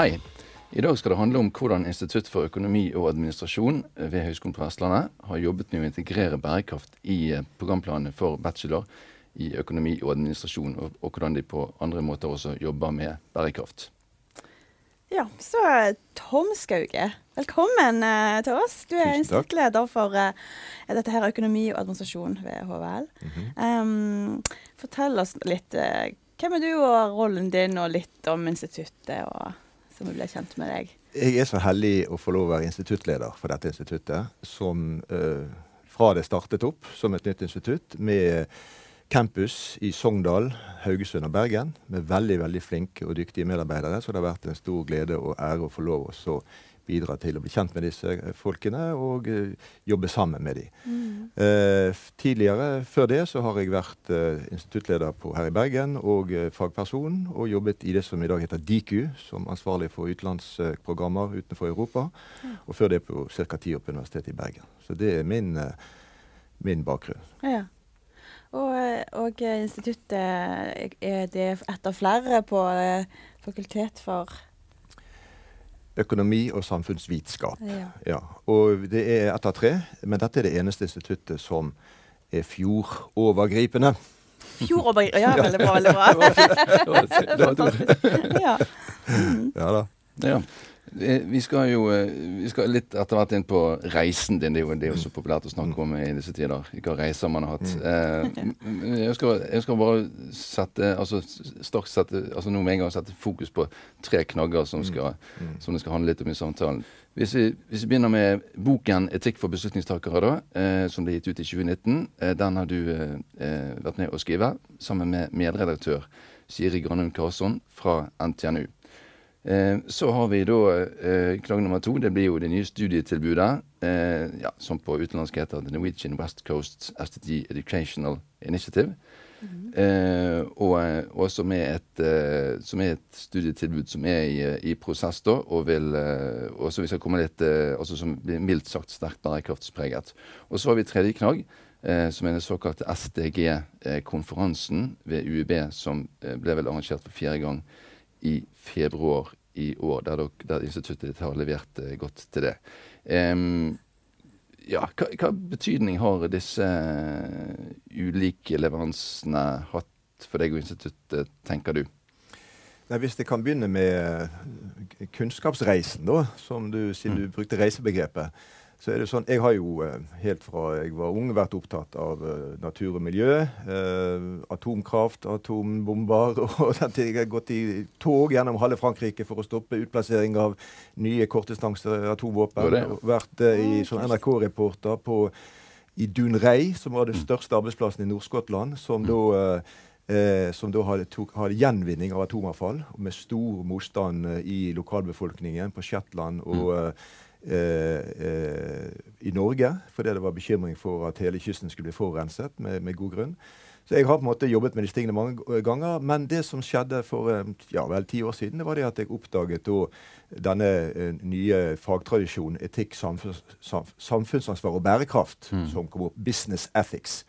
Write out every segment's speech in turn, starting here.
Hei. I dag skal det handle om hvordan Institutt for økonomi og administrasjon ved Høgskolen på Vestlandet har jobbet med å integrere bærekraft i eh, programplanene for bachelor i økonomi og administrasjon, og, og hvordan de på andre måter også jobber med bærekraft. Ja, så Tom Skauge, velkommen eh, til oss. Du er instituttleder for eh, dette her økonomi og administrasjon ved HVL. Mm -hmm. um, fortell oss litt. Eh, hvem er du og rollen din, og litt om instituttet? og som vi ble kjent med deg? Jeg er så heldig å få lov å være instituttleder for dette instituttet, som uh, fra det startet opp som et nytt institutt med campus i Sogndal, Haugesund og Bergen, med veldig veldig flinke og dyktige medarbeidere. Så det har vært en stor glede og ære å få lov å bidra til å bli kjent med disse eh, folkene og uh, jobbe sammen med dem. Mm. Uh, tidligere, før det, så har jeg vært uh, instituttleder på, her i Bergen og fagperson, og jobbet i det som i dag heter DIKU, som ansvarlig for utenlandsprogrammer utenfor Europa. Mm. Og før det på ca. ti år på Universitetet i Bergen. Så det er min, min bakgrunn. Ja. Og, og, instituttet, er det et av flere på fakultet for økonomi og samfunnsvitenskap. Ja. ja. Og det er ett av tre, men dette er det eneste instituttet som er fjordovergripende. Fjordovergripende, ja, veldig bra. veldig bra. Fantastisk. Ja. Mm. ja da. Ja. Eh, vi skal jo eh, vi skal litt etter hvert inn på reisen din. Det er jo det er så populært å snakke om i disse tider. Hvilke reiser man har hatt. Mm. Eh, jeg, skal, jeg, skal, bare sette altså straks sette, altså nå med en gang sette fokus på tre knagger som, skal, mm. som det skal handle litt om i samtalen. Hvis vi, hvis vi begynner med boken 'Etikk for beslutningstakere', da, eh, som ble gitt ut i 2019. Eh, den har du eh, vært med å skrive sammen med medredaktør Siri Granum Karlsson fra NTNU. Eh, så har vi da klage nummer to. Det blir jo det nye studietilbudet. Eh, ja, som på utenlandsk heter The Norwegian West Coast STG Educational Initiative. Mm -hmm. og også med et, eh, som er et studietilbud som er i, i prosess, da, og vil og så vi skal komme litt altså som blir mildt sagt sterkt bærekraftspreget. Og så har vi tredje knagg. Eh, som er den såkalte SDG-konferansen ved UiB, som eh, ble vel arrangert for fjerde gang i februar i år, der, dere, der instituttet ditt har levert eh, godt til det. Um, ja, hva, hva, betydning har disse uh, ulike leveransene hatt for deg og instituttet, tenker du? Nei, Hvis jeg kan begynne med eh, kunnskapsreisen, da, som du, siden mm. du brukte reisebegrepet så er det sånn, Jeg har jo eh, helt fra jeg var ung vært opptatt av uh, natur og miljø. Uh, atomkraft, atombomber. og Jeg har gått i tog gjennom halve Frankrike for å stoppe utplassering av nye kortdistanse atomvåpen. Det. Vært i sånn NRK-reporter på i Dunrei, som var den største arbeidsplassen i Nord-Skottland. Som mm. da Eh, som da hadde, tok, hadde, gjenvinning av atomavfall, med stor motstand eh, i lokalbefolkningen på Shetland og mm. Eh, eh, i Norge, fordi det var bekymring for at hele kysten skulle bli forurenset, med, med, god grunn. Så jeg har på en måte jobbet med disse tingene mange ganger. Men det som skjedde for eh, ja, vel ti år siden, det var det at jeg oppdaget da denne uh, nye fagtradisjonen etikk, samfunns, samfunnsansvar og bærekraft, mm. som kom opp. Business ethics.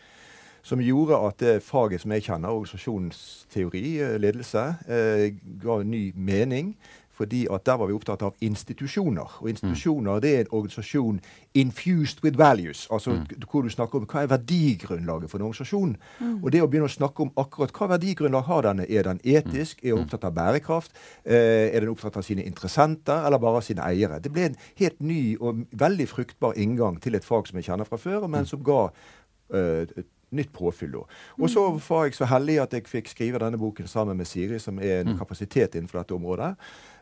Som gjorde at det faget som jeg kjenner, organisasjonsteori, ledelse, eh, ga ny mening fordi at der var vi opptatt av institusjoner. Og institusjoner det er en organisasjon infused with values. Altså mm. hvor du snakker om hva er verdigrunnlaget for en organisasjon. Mm. Og det å begynne å snakke om akkurat hva verdigrunnlag har denne. Er den etisk? Er den mm. opptatt av bærekraft? Eh, er den opptatt av sine interessenter, eller bare av sine eiere? Det ble en helt ny og veldig fruktbar inngang til et fag som jeg kjenner fra før, men mm. som ga eh, nytt påfyll. da. Og så var jeg så heldig at jeg fikk skrive denne boken sammen med Siri, som er en kapasitet innenfor dette området.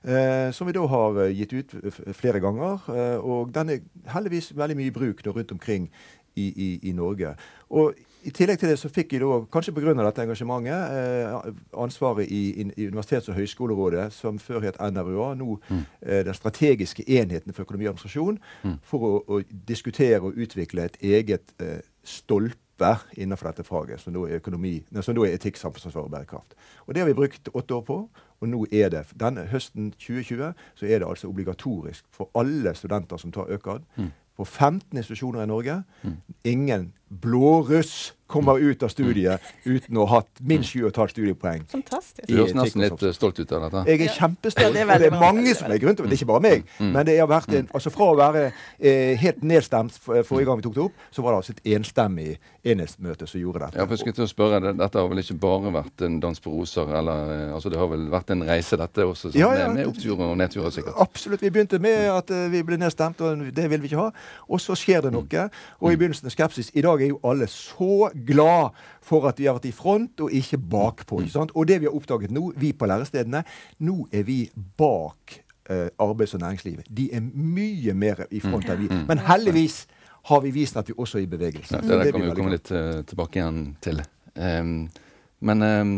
Eh, som vi da har eh, gitt ut flere ganger. Eh, og den er heldigvis veldig mye i bruk rundt omkring i, i, i, Norge. Og I tillegg til det så fikk jeg da, kanskje pga. dette engasjementet, eh, ansvaret i, i, Universitets- og høyskolerådet, som før het NRUA, nå mm. eh, den strategiske enheten for økonomi og administrasjon, mm. for å, å, diskutere og utvikle et eget eh, stolpe innenfor dette faget, som da er, økonomi, som da er etikk, samfunnsansvar og bærekraft. Og Det har vi brukt åtte år på. Og nå er det, denne høsten 2020 så er det altså obligatorisk for alle studenter som tar ØKAD, mm. på 15 institusjoner i Norge. Mm. Ingen blåruss kommer ut av studiet uten å ha hatt minst 7,5 studiepoeng. Fantastisk. Du høres nesten litt stolt ut av dette. Jeg er kjempestolt. Ja, det, er det er mange som er grunn til det. Det er ikke bare meg. Mm. Men det har vært en, altså fra å være eh, helt nedstemt forrige gang vi tok det opp, så var det altså et enstemmig enhetsmøte som gjorde dette. Ja, for jeg skulle til å spørre, Dette har vel ikke bare vært en dans på roser? eller, eh, altså Det har vel vært en reise, dette også? Sånn, ja, ja. Med, med oppturer og nedturer, sikkert? Absolutt. Vi begynte med at uh, vi ble nedstemt, og det vil vi ikke ha. Og så skjer det noe. Og i begynnelsen skepsis. I dag er jo alle så glad for at vi har vært i front og ikke bakpå. Ikke sant? Og det vi har oppdaget nå, vi på lærestedene, nå er vi bak eh, arbeids- og næringslivet. De er mye mer i front enn vi. Mm. Men heldigvis har vi vist at vi også er i bevegelse. Ja, det, der kan vi komme litt uh, tilbake igjen til. Um, men um,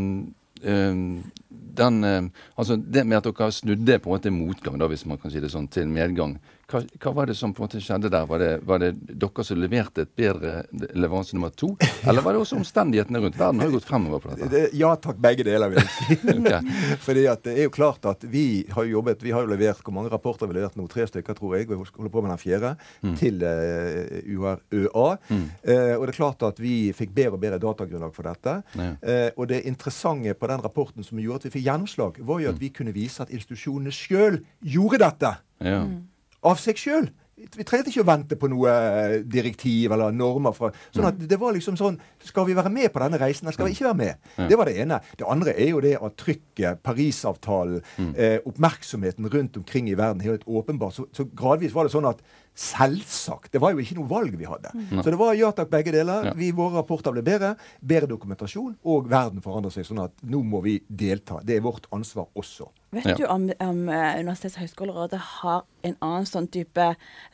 um, den, altså det med at dere snudde på en måte motgang, da, hvis man kan si det sånn, til medgang, hva, hva, var det som på en måte skjedde der? Var det, var det dere som leverte et bedre leveranse nummer to? Eller var det også omstendighetene rundt? Verden har jo gått fremover på dette. Det, ja takk, begge deler, vil jeg si. okay. Fordi at det er jo klart at vi har jo jobbet Vi har jo levert Hvor mange rapporter har vi levert nå? Tre stykker, tror jeg. Og holder på med den fjerde. Mm. Til uh, eh, URØA. Mm. Uh, og det er klart at vi fikk bedre og bedre datagrunnlag for dette. Ja. Uh, og det interessante på den rapporten som gjorde at vi fikk gjennomslag, var jo at vi kunne vise at institusjonene sjøl gjorde dette. Ja. Mm av seg sjøl. Vi trengte ikke å vente på noe eh, direktiv eller normer. Fra, sånn at mm. det var liksom sånn Skal vi være med på denne reisen, eller skal vi ikke være med? Det var det ene. Det andre er jo det at trykket, Parisavtalen, mm. eh, oppmerksomheten rundt omkring i verden er helt åpenbart. Så, så, gradvis var det sånn at Selvsagt. Det var jo ikke noe valg vi hadde. Mm. Så det var ja takk, begge deler. Ja. Vi, våre rapporter ble bedre. Bedre dokumentasjon. Og verden forandrer seg sånn at nå må vi delta. Det er vårt ansvar også. Vet ja. du om, om uh, Universitets- og høgskolerådet har en annen sånn type,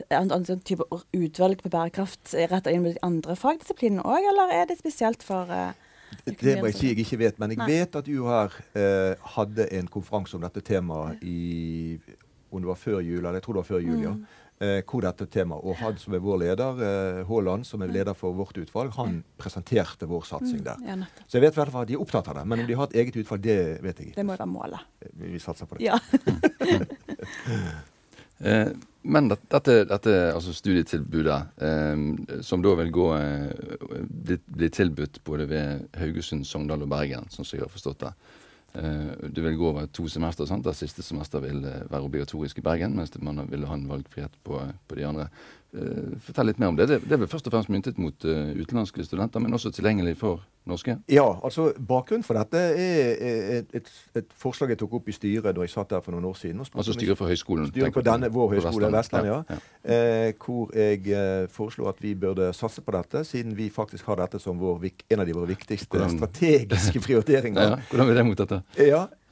en annen sånn type utvalg på bærekraft retta inn mot andre fagdisiplinene òg, eller er det spesielt for uh, det må jeg si jeg ikke vet, men jeg Nei. vet at UHR eh, hadde en konferanse om dette temaet i om det var før jul, eller jeg tror det var før jul, ja. Mm eh, hvor dette temaet Og han som er vår leder, eh, Haaland, som er leder for vårt utvalg, han presenterte vår satsing mm, der. Ja, så jeg vet i hvert fall at de er opptatt av det. Men om de har et eget utvalg, det vet jeg ikke. Det må jo være målet. Eh, vi, vi satser på det. Ja. eh, men dette, dette altså studietilbudet, eh, som da vil gå eh, bli, bli, tilbudt både ved Haugesund, Sogndal og Bergen, sånn som jeg har forstått det. Eh, det vil gå over to semester. sant? Det siste semester vil eh, være obligatorisk i Bergen, mens man vil ha en valgfrihet på, på de andre. Uh, fortell litt mer om det. det. Er vel først og fremst myntet mot uh, utenlandske studenter, men også tilgjengelig for norske? Ja, altså Bakgrunnen for dette er et, et, et, forslag jeg tok opp i styret da jeg satt der for noen år siden. Altså styret for høyskolen? Styret på denne, vår høyskole, Vestland, ja. ja. Eh, hvor jeg eh, foreslo at vi burde satse på dette, siden vi faktisk har dette som vår, en av de våre viktigste Hvordan? strategiske prioriteringer. ja, Hvordan vil det mot dette? Ja, Eh,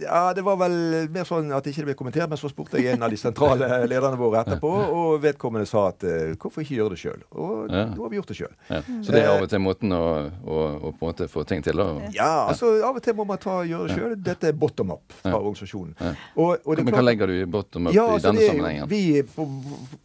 ja, Det var vel mer sånn at ikke det ble kommentert, men så spurte jeg en av de sentrale lederne våre etterpå, og vedkommende sa at uh, hvorfor ikke gjøre det sjøl? Og ja. nå har vi gjort det sjøl. Ja. Så det er av og til måten å, å, å, på en måte få ting til? Da? Ja, altså av og til må man ta, gjøre det sjøl. Dette er bottom up fra organisasjonen. Og, og men hva legger du i bottom up ja, altså, i denne sammenhengen? Vi på,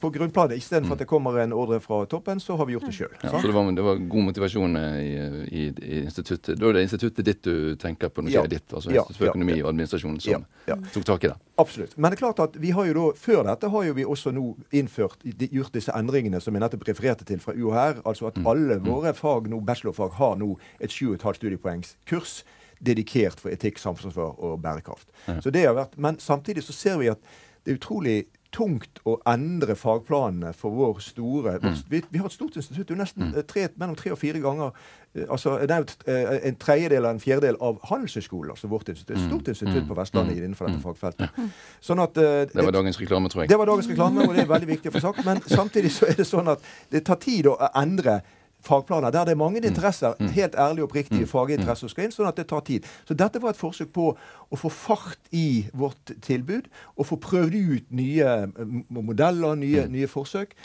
på grunnplanet, istedenfor mm. at det kommer en ordre fra toppen, så har vi gjort det sjøl. Så det var, det var, god motivasjon i, i, i, instituttet? Da er det instituttet ditt du tenker på når du sier ditt? altså Institutt for økonomi og administrasjon som tok tak i det. Absolutt. Men det er klart at vi har jo da, før dette har jo vi også nå innført, gjort disse endringene som jeg nettopp refererte til fra UHR. Altså at mm. alle mm. våre fag nå, bachelorfag har nå et 7,5 studiepoengs kurs dedikert for etikk, samfunnsforsvar og bærekraft. Ja. Så det har vært, Men samtidig så ser vi at det er utrolig tungt å endre fagplanene for vår store mm. vi, vi, har et stort institutt. Det er nesten mm. tre, mellom tre og fire ganger eh, altså Det er eh, en tredjedel eller en fjerdedel av Handelshøyskolen, altså vårt institutt. Et mm. stort institutt på Vestlandet mm. innenfor dette fagfeltet. Sånn at, uh, det var dagens reklame, tror jeg. Det var dagens reklame, og det er veldig viktig å få sagt. Men samtidig så er det sånn at det tar tid å endre fagplaner der det er mange interesser, helt ærlige og oppriktige faginteresser som skal inn, sånn at det tar tid. Så dette var et forsøk på å få fart i vårt tilbud, og få prøvd ut nye modeller, nye, nye forsøk.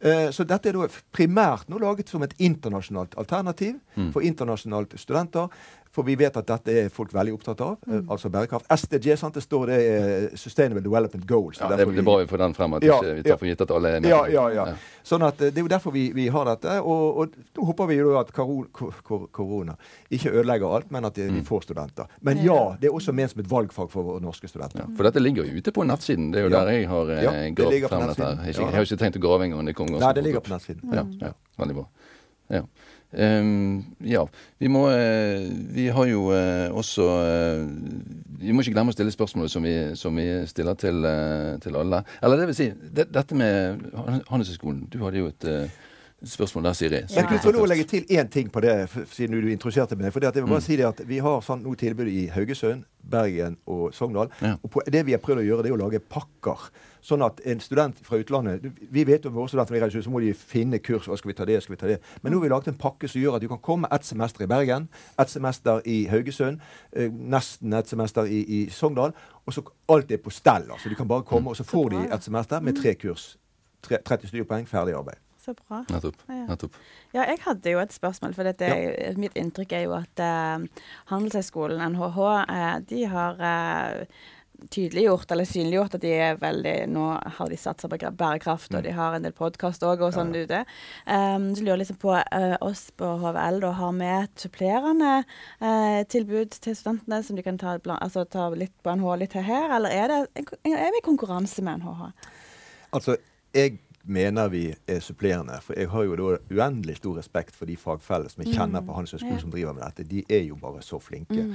Eh, Så dette er primært nå laget som et internasjonalt alternativ for internasjonale studenter. For vi vet at dette er folk veldig opptatt av, Mm. altså bærekraft. SDG, sant, det står det er Sustainable Development Goals. Ja, Det er er vi- bra vi får den frem, at Ja, ikke vi ja. tar for gitt at alle er med. ja, ja, ja, ja. Sånn at eh, Det er jo derfor vi, vi har dette. Og, og nå håper vi jo at korona ikke ødelegger alt, men at Mm. vi får studenter. Men ja, det er også ment som et valgfag for våre norske studenter. Ja, for dette ligger jo ute på nettsiden. Det er jo der jeg har eh, Ja, gravd frem dette. her. Jeg, har ikke- har ikke tenkt å grave engang. Det kom ganske Nei, det ligger på nettsiden. Ja, ja, veldig bra. Ja. Ehm, ja. Vi må eh, Vi har jo eh, også eh, Vi må ikke glemme å stille spørsmålet som vi, som vi stiller til, til alle. Eller det vil si, det, dette med Han- Handelshøyskolen. Du hadde jo et spørsmål der, Siri. så Jeg kunne få lov å legge til én ting på det, siden du introduserte meg. For det at jeg vil Mm. bare si det at Vi har sånn nå tilbud i Haugesund, Bergen og Sogndal. Ja. Og på, det vi har prøvd å gjøre, det er å lage pakker. Sånn at en student fra utlandet Vi vet jo våre studenter reiser ut, så må de finne kurs. Hva skal vi ta det, skal vi ta det. Men nå har vi laget en pakke som gjør at du kan komme ett semester i Bergen, ett semester i Haugesund, eh, nesten et semester i, i Sogndal. Og så alt er på stell. altså. Du kan bare komme, og så får de et semester med tre kurs. 30 studiepoeng, ferdig arbeid. Så bra. Nettopp. Ja. nettopp. Ja, jeg hadde jo et spørsmål. For dette, ja. mitt inntrykk er jo at uh, Handelshøyskolen, NHH, uh, de har uh, tydeliggjort eller synliggjort at de er veldig Nå har de satsa på bærekraft, og de har en del podkast òg og sånn ute. Um, så lurer liksom på uh, oss på HVL da har vi et supplerende uh, tilbud til studentene som de kan ta, altså, ta litt på NHH, litt her, eller er, det, er vi i konkurranse med NHH? Altså, jeg mener vi er supplerende. For jeg har jo da uendelig stor respekt for de fagfellene som jeg kjenner på Handelshøyskolen mm. som driver med dette. De er jo bare så flinke.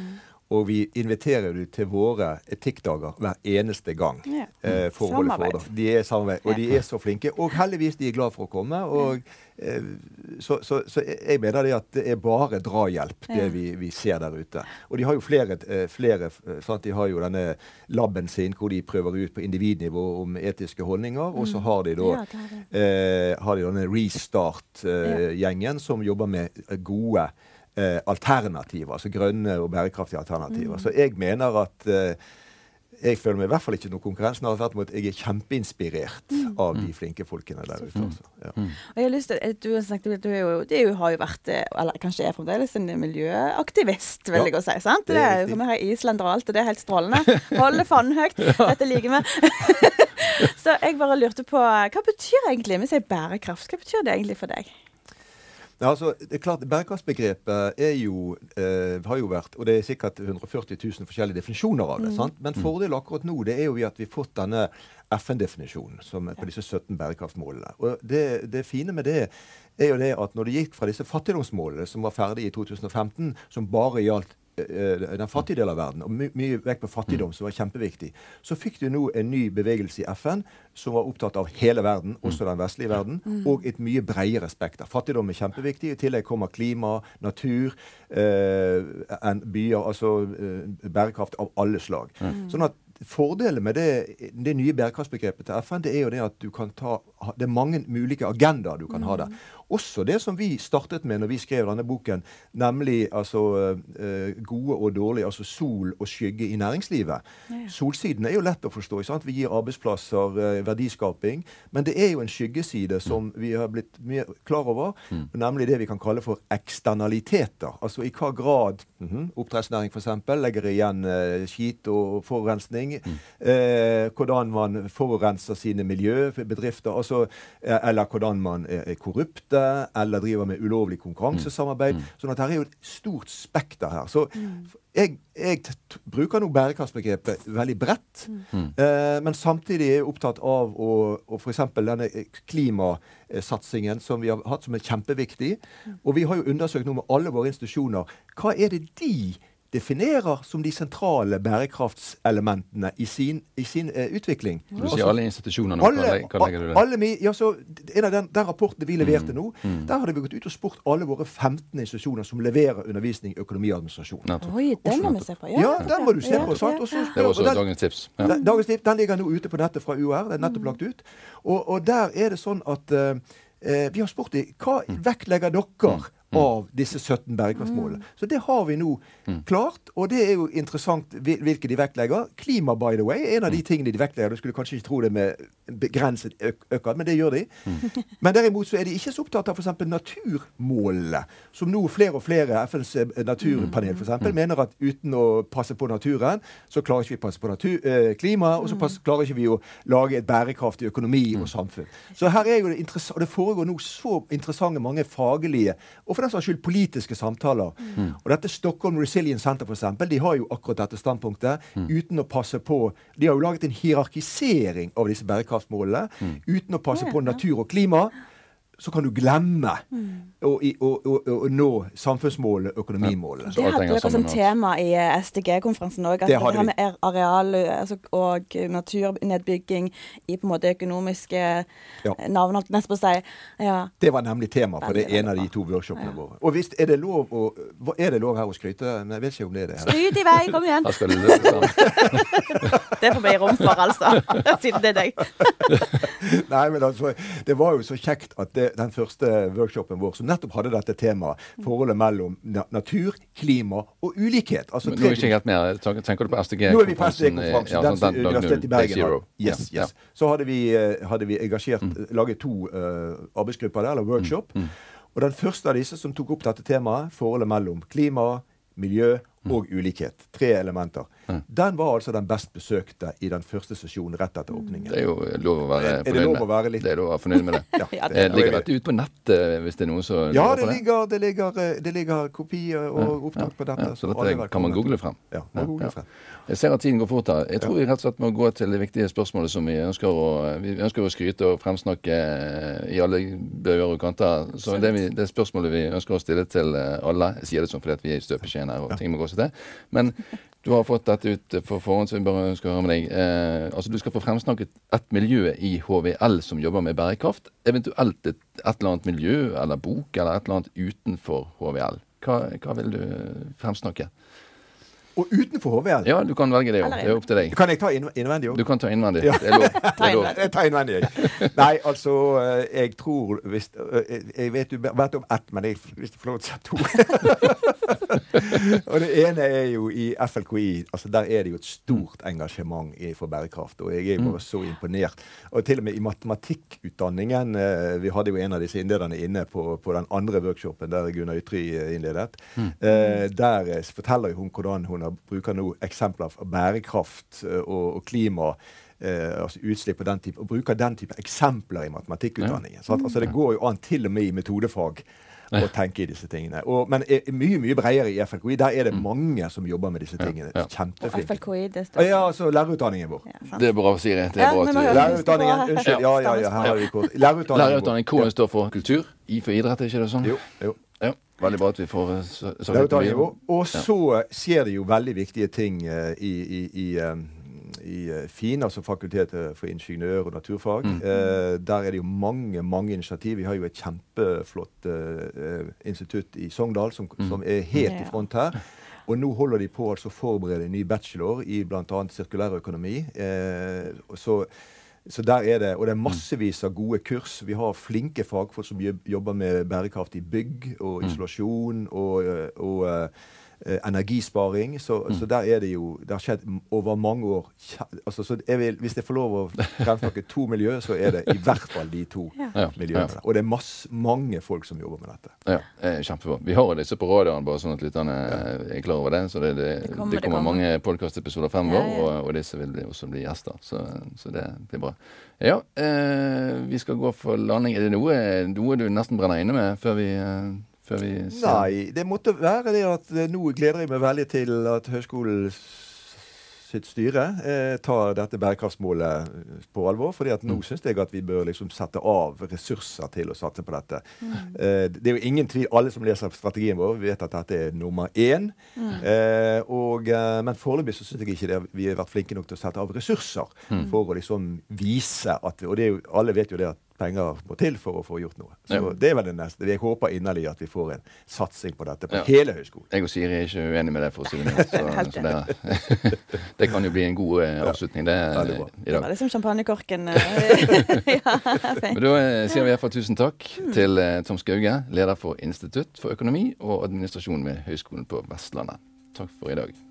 Og vi inviterer jo til våre etikkdager hver eneste gang. Ja. Eh, for Samarbeid. foredrag. De er samarbeid, og de er så flinke. Og heldigvis de er glad for å komme. Og, eh, så, så, så jeg mener det at det er bare drahjelp, det vi, vi ser der ute. Og de har jo flere, eh, flere eh, sant? De har jo denne laben sin hvor de prøver ut på individnivå om etiske holdninger. Og så har de da Ja, det eh, har de denne Restart-gjengen som jobber med eh, gode eh, alternativer. Altså grønne og bærekraftige alternativer. Så jeg mener at eh, jeg føler meg i hvert fall ikke noe konkurrent. Snarere tvert imot, jeg er kjempeinspirert av de flinke folkene der ute. Altså. Ja. Og jeg har lyst til, eh, du, har snakket, du, er jo, du har jo vært, eh, eller kanskje er fremdeles, en miljøaktivist, vil Ja, jeg si. sant? det Det er er riktig. Vi har islender og alt, og det er helt strålende. Holder fanen høyt. Dette liker vi. Så jeg bare lurte på, hva betyr egentlig, vi sier bærekraft, hva betyr det egentlig for deg? Ja, altså, det er klart, Bærekraftsbegrepet er jo, eh, har jo vært Og det er sikkert 140 000 forskjellige definisjoner av det. sant? Men fordelen akkurat nå det er jo at vi har fått denne FN-definisjonen som på disse 17 bærekraftsmålene. Og det, det fine med det er jo det at når det gikk fra disse fattigdomsmålene som var ferdige i 2015, som bare gjaldt den fattige delen av verden, og my mye vekk på fattigdom, som var kjempeviktig, så fikk du nå en ny bevegelse i FN som var opptatt av hele verden, også den vestlige verden, og et mye bredere spekter. Fattigdom er kjempeviktig. I tillegg kommer klima, natur, eh, en byer, altså eh, bærekraft av alle slag. Sånn at Fordelen med det, det nye bærekraftsbegrepet til FN, det er jo det at du kan ta Det er mange ulike agendaer du kan ha der. Også det som vi startet med når vi skrev denne boken, nemlig altså eh, gode og dårlige, altså sol og skygge i næringslivet. Solsiden er jo lett å forstå. ikke sant? Vi gir arbeidsplasser, eh, verdiskaping. Men det er jo en skyggeside som vi har blitt mye klar over, nemlig det vi kan kalle for eksternaliteter. Altså i hva grad mhm, oppdrettsnæring f.eks. legger igjen eh, skit og forurensning. Eh, hvordan man forurenser sine miljøbedrifter. Altså, eh, eller hvordan man er, er korrupte, eller driver med ulovlig konkurransesamarbeid. Sånn at her er jo et stort spekter her. Så jeg, jeg t t bruker nå bærekraftsbegrepet veldig bredt, eh, men samtidig er jeg opptatt av å, å f.eks. denne eh, klimasatsingen som vi har hatt som er kjempeviktig. Og vi har jo undersøkt nå med alle våre institusjoner hva er det de definerer som de sentrale bærekraftselementene i sin, i sin uh, utvikling. Du sier alle institusjonene. Hva, Alle, legger du i det? alle mi, ja, så, en av den, den rapporten vi leverte nå, der hadde vi gått ut og spurt alle våre 15 institusjoner som leverer undervisning i økonomi og administrasjon. Nettopp. Oi, den må vi se på. Ja, den må du se på. sant? ja, Og så ja. Det var og også den- dagens tips. Ja. den- Dagens tips, den ligger nå ute på nettet fra UR. Den er nettopp lagt ut. Og, og der er det sånn at uh, Vi har spurt dem hva vektlegger dere av disse 17 bærekraftsmålene. Så det har vi nå klart, og det er jo interessant hvilke de vektlegger. Klima, by the way, er en av de tingene de vektlegger. Du skulle kanskje ikke tro det med begrenset økning, men det gjør de. Men derimot så er de ikke så opptatt av f.eks. naturmålene, som nå flere og flere, FNs eh, naturpanel f.eks., mener at uten å passe på naturen, så klarer ikke vi passe på natur, eh, klima, og så pass, klarer ikke vi å lage et bærekraftig økonomi og samfunn. Så her er jo det interessant, og det foregår nå så interessante mange faglige, og for den saks skyld politiske samtaler. Og dette Stockholm Resilience Center for eksempel, de har jo akkurat dette standpunktet, uten å passe på. De har jo laget en hierarkisering av disse bærekraftsmålene, uten å passe på natur og klima. Så kan du glemme å, å, å, å nå samfunnsmålet, økonomimålet. Det hadde dere som alt. tema i eh, SDG-konferansen òg. Det At det her med areal altså, og naturnedbygging i på en måte økonomiske Ja. eh, navn, holdt jeg på å si. Ja. Det var nemlig tema for det ene av de to workshopene våre. Og visst er, det lov å, er det lov her å skryte? Men jeg vet ikke om det er det. her. Skryt i vei, kom igjen! Det får vi rom for, altså. Siden det er deg. Nei, men altså, Det var jo så kjekt at det, den første workshopen vår, som nettopp hadde dette temaet, forholdet mellom na natur, klima og ulikhet altså Men Nå er ikke helt med. Tenker du på er SDG-konferansen. Ja, den den- Universitetet i Bergen har. zero. Yes, Ja, yes. Så hadde vi, eh, hadde vi engasjert, laget to uh, arbeidsgrupper der, eller workshop. Og den første av disse som tok opp dette temaet, forholdet mellom klima, miljø og ulikhet, tre elementer, den var altså den best besøkte i den første sesjonen rett etter åpningen. Det er jo lov å være Er- er det fornøyd lov med. å være litt- Det er lov å være fornøyd med det. Ja, det Eh, er Ligger dette ute på nettet hvis det er noen som Ja, lurer det på det? ligger, det ligger, eh, det ligger kopier og opptak på dette. Så dette kan man google frem. Ja, man google frem. Jeg ser at tiden går fort her. Jeg tror vi rett og slett må gå til det viktige spørsmålet som vi ønsker å, vi ønsker å skryte og fremsnakke eh, i alle bøyer og kanter. Så det, vi, det spørsmålet vi ønsker å stille til eh, alle Jeg sier det sånn fordi vi er i støpeskjeen her og ting må gå seg til. Men du har fått dette ut for forhånd, så vi bare ønsker å høre med deg. Eh, altså Du skal få fremsnakket et miljø i HVL som jobber med bærekraft. Eventuelt et, et eller annet miljø eller bok eller et eller annet utenfor HVL. Hva, hva vil du fremsnakke? Og utenfor HVL Ja, du kan velge det òg. Det er opp til deg. Kan jeg ta innvendig òg? Du kan ta innvendig. Det er lov. Det er lov. Jeg tar innvendig, jeg. Nei, altså eh, Jeg tror hvis eh, Jeg vet du vet om ett, men jeg, hvis du får lov til å si to Og det ene er jo i FLKI. altså Der er det jo et stort engasjement i- for bærekraft. Og jeg er jo bare så imponert. Og til og med i matematikkutdanningen eh, Vi hadde jo en av disse innlederne inne på, på den andre workshopen der Gunnar Ytry eh, innledet. Mm. der eh, forteller hun hvordan hun bruker nå eksempler fra bærekraft og, og klima. Uh, altså utslipp og den type, og bruker den type eksempler i matematikkutdanningen. Så at, altså, det går jo an til og med i metodefag å tenke i disse tingene. Og, men er, er mye mye bredere i FLKI. Der er det mange som jobber med disse tingene. ja. ja. Kjempeflinke. FLKI, det står Ja, altså lærerutdanningen vår. Ja. Det er bra, Siri. Det er bra at du Lærerutdanningen, unnskyld. Ja, ja, ja, her har vi kort. Lærerutdanningen Lærerutdanning, vår. K står for kultur. I for idrett, er ikke det sånn? Jo, jo. Ja. Veldig bra at vi får eh, så- så- Lærerutdanningen vår. Og så skjer det jo veldig viktige ting eh, i, i, i, eh, i eh, FIN, altså Fakultetet for ingeniør- og naturfag. Eh, der er det jo mange mange initiativ. Vi har jo et kjempeflott eh, eh, institutt i Sogndal som, som er helt Ja. i front her. Og nå holder de på altså å forberede en ny bachelor i bl.a. sirkulærøkonomi. Eh, og så så der er det, Og det er massevis av gode kurs. Vi har flinke fagfolk som jobber med bærekraftig bygg og isolasjon og, og, og eh, eh, energisparing. Så, så der er det jo Det har skjedd over mange år. Altså, så jeg vil, hvis jeg får lov å fremsnakke to miljø, så er det i hvert fall de to Ja. miljøene. Ja. Og det er masse, mange folk som jobber med dette. Ja, eh, kjempebra. Vi har disse på radioen, bare sånn at lytterne eh, er klar over det. Så det, det, det kommer, kommer, det kommer. mange podkastepisoder fremover, Ja, ja. Og, og disse vil også bli gjester. Så, så det blir bra. Ja, eh, vi skal gå for landing. Er det noe, noe du nesten brenner inne med før vi, eh, før vi ser Nei, det måtte være det at eh, nå gleder jeg meg veldig til at høyskolen sitt styre eh, tar dette bærekraftsmålet eh, på alvor. fordi at nå Mm. syns jeg at vi bør liksom sette av ressurser til å satse på dette. Eh, det er jo ingen tvil, alle som leser strategien vår, vet at dette er nummer én. Eh, og, eh, men foreløpig så syns jeg ikke det, vi har vært flinke nok til å sette av ressurser Mm. for å liksom vise at Og det er jo, alle vet jo det at penger må til for å få gjort noe. Så Ja. det er vel det neste. Jeg håper inderlig at vi får en satsing på dette på Ja. hele høyskolen. Jeg og Siri er ikke uenig med det, for å si det mildt. Så, så det, det kan jo bli en god eh, avslutning det, Ja, det, i Det var liksom champagnekorken. eh, ja. Men Da eh, sier vi i hvert fall tusen takk til eh, Tom Skauge, leder for Institutt for økonomi og administrasjon ved Høgskolen på Vestlandet. Takk for i dag.